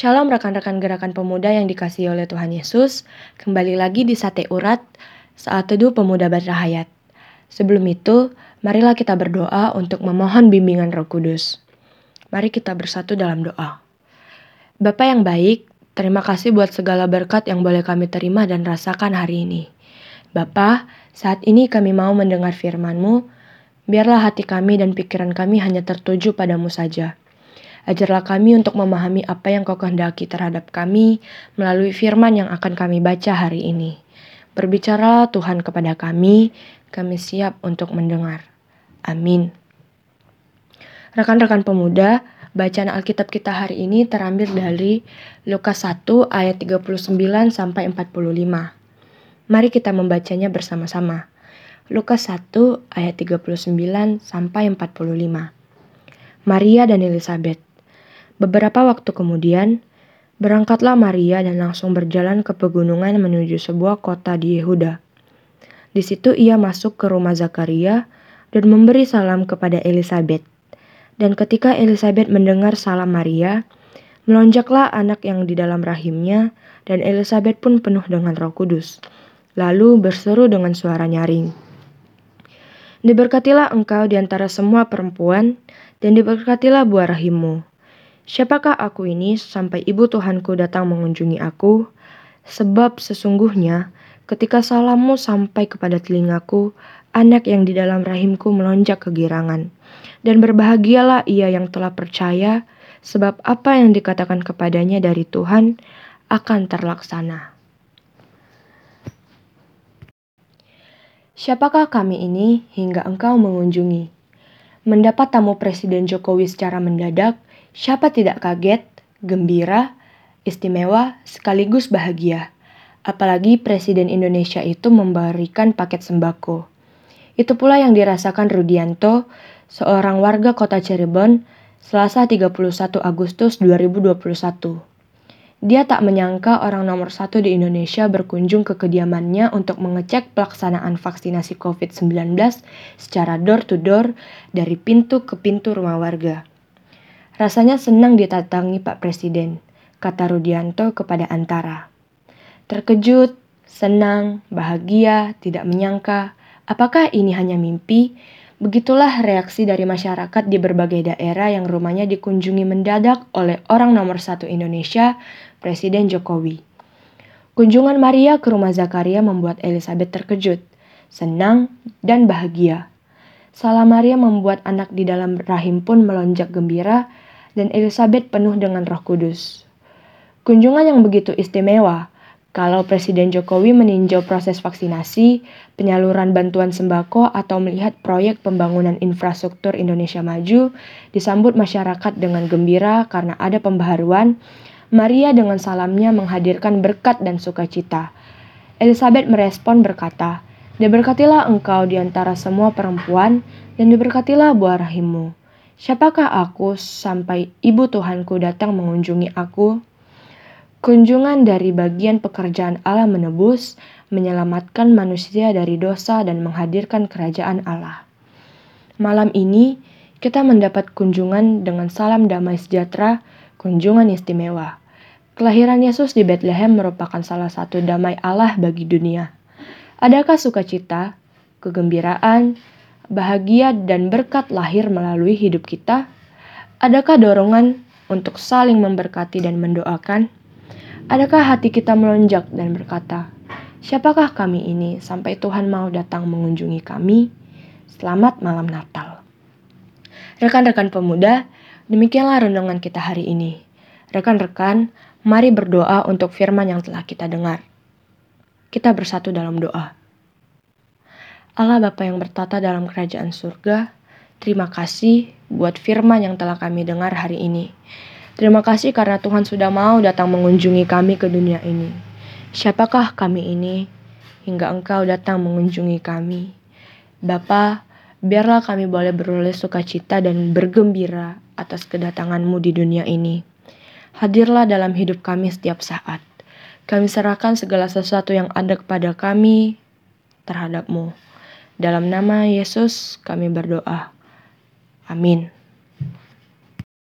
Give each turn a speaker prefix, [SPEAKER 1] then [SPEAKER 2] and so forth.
[SPEAKER 1] Shalom rekan-rekan gerakan pemuda yang dikasihi oleh Tuhan Yesus. Kembali lagi di Sate Urat saat teduh pemuda berrahayat. Sebelum itu, marilah kita berdoa untuk memohon bimbingan Roh Kudus. Mari kita bersatu dalam doa. Bapa yang baik, terima kasih buat segala berkat yang boleh kami terima dan rasakan hari ini. Bapa, saat ini kami mau mendengar firman-Mu, biarlah hati kami dan pikiran kami hanya tertuju padamu saja. Ajarlah kami untuk memahami apa yang kau kehendaki terhadap kami melalui firman yang akan kami baca hari ini. Berbicaralah Tuhan kepada kami, kami siap untuk mendengar. Amin. Rekan-rekan pemuda, bacaan Alkitab kita hari ini terambil dari Lukas 1 ayat 39 sampai 45. Mari kita membacanya bersama-sama. Lukas 1 ayat 39 sampai 45. Maria dan Elizabeth Beberapa waktu kemudian, berangkatlah Maria dan langsung berjalan ke pegunungan menuju sebuah kota di Yehuda. Di situ ia masuk ke rumah Zakaria dan memberi salam kepada Elizabeth. Dan ketika Elizabeth mendengar salam Maria, melonjaklah anak yang di dalam rahimnya, dan Elizabeth pun penuh dengan Roh Kudus. Lalu berseru dengan suara nyaring, "Diberkatilah engkau di antara semua perempuan, dan diberkatilah buah rahimmu." Siapakah aku ini sampai ibu Tuhanku datang mengunjungi aku? Sebab sesungguhnya ketika salammu sampai kepada telingaku, anak yang di dalam rahimku melonjak kegirangan. Dan berbahagialah ia yang telah percaya, sebab apa yang dikatakan kepadanya dari Tuhan akan terlaksana. Siapakah kami ini hingga engkau mengunjungi? Mendapat tamu Presiden Jokowi secara mendadak, Siapa tidak kaget, gembira, istimewa, sekaligus bahagia. Apalagi Presiden Indonesia itu memberikan paket sembako. Itu pula yang dirasakan Rudianto, seorang warga kota Cirebon, Selasa 31 Agustus 2021. Dia tak menyangka orang nomor satu di Indonesia berkunjung ke kediamannya untuk mengecek pelaksanaan vaksinasi COVID-19 secara door-to-door dari pintu ke pintu rumah warga. Rasanya senang ditatangi Pak Presiden, kata Rudianto kepada Antara. Terkejut, senang, bahagia, tidak menyangka, apakah ini hanya mimpi? Begitulah reaksi dari masyarakat di berbagai daerah yang rumahnya dikunjungi mendadak oleh orang nomor satu Indonesia, Presiden Jokowi. Kunjungan Maria ke rumah Zakaria membuat Elizabeth terkejut, senang, dan bahagia. Salam Maria membuat anak di dalam rahim pun melonjak gembira dan Elizabeth penuh dengan roh kudus. Kunjungan yang begitu istimewa, kalau Presiden Jokowi meninjau proses vaksinasi, penyaluran bantuan sembako, atau melihat proyek pembangunan infrastruktur Indonesia maju, disambut masyarakat dengan gembira karena ada pembaharuan, Maria dengan salamnya menghadirkan berkat dan sukacita. Elizabeth merespon berkata, Diberkatilah engkau di antara semua perempuan, dan diberkatilah buah rahimmu. Siapakah aku sampai ibu Tuhanku datang mengunjungi aku? Kunjungan dari bagian pekerjaan Allah menebus, menyelamatkan manusia dari dosa dan menghadirkan kerajaan Allah. Malam ini, kita mendapat kunjungan dengan salam damai sejahtera, kunjungan istimewa. Kelahiran Yesus di Bethlehem merupakan salah satu damai Allah bagi dunia. Adakah sukacita, kegembiraan, bahagia, dan berkat lahir melalui hidup kita? Adakah dorongan untuk saling memberkati dan mendoakan? Adakah hati kita melonjak dan berkata, "Siapakah kami ini sampai Tuhan mau datang mengunjungi kami?" Selamat malam Natal. Rekan-rekan pemuda, demikianlah renungan kita hari ini. Rekan-rekan, mari berdoa untuk firman yang telah kita dengar. Kita bersatu dalam doa. Allah Bapa yang bertata dalam kerajaan surga, terima kasih buat firman yang telah kami dengar hari ini. Terima kasih karena Tuhan sudah mau datang mengunjungi kami ke dunia ini. Siapakah kami ini hingga Engkau datang mengunjungi kami? Bapa, biarlah kami boleh beroleh sukacita dan bergembira atas kedatanganmu di dunia ini. Hadirlah dalam hidup kami setiap saat. Kami serahkan segala sesuatu yang ada kepada kami terhadapmu. Dalam nama Yesus kami berdoa. Amin.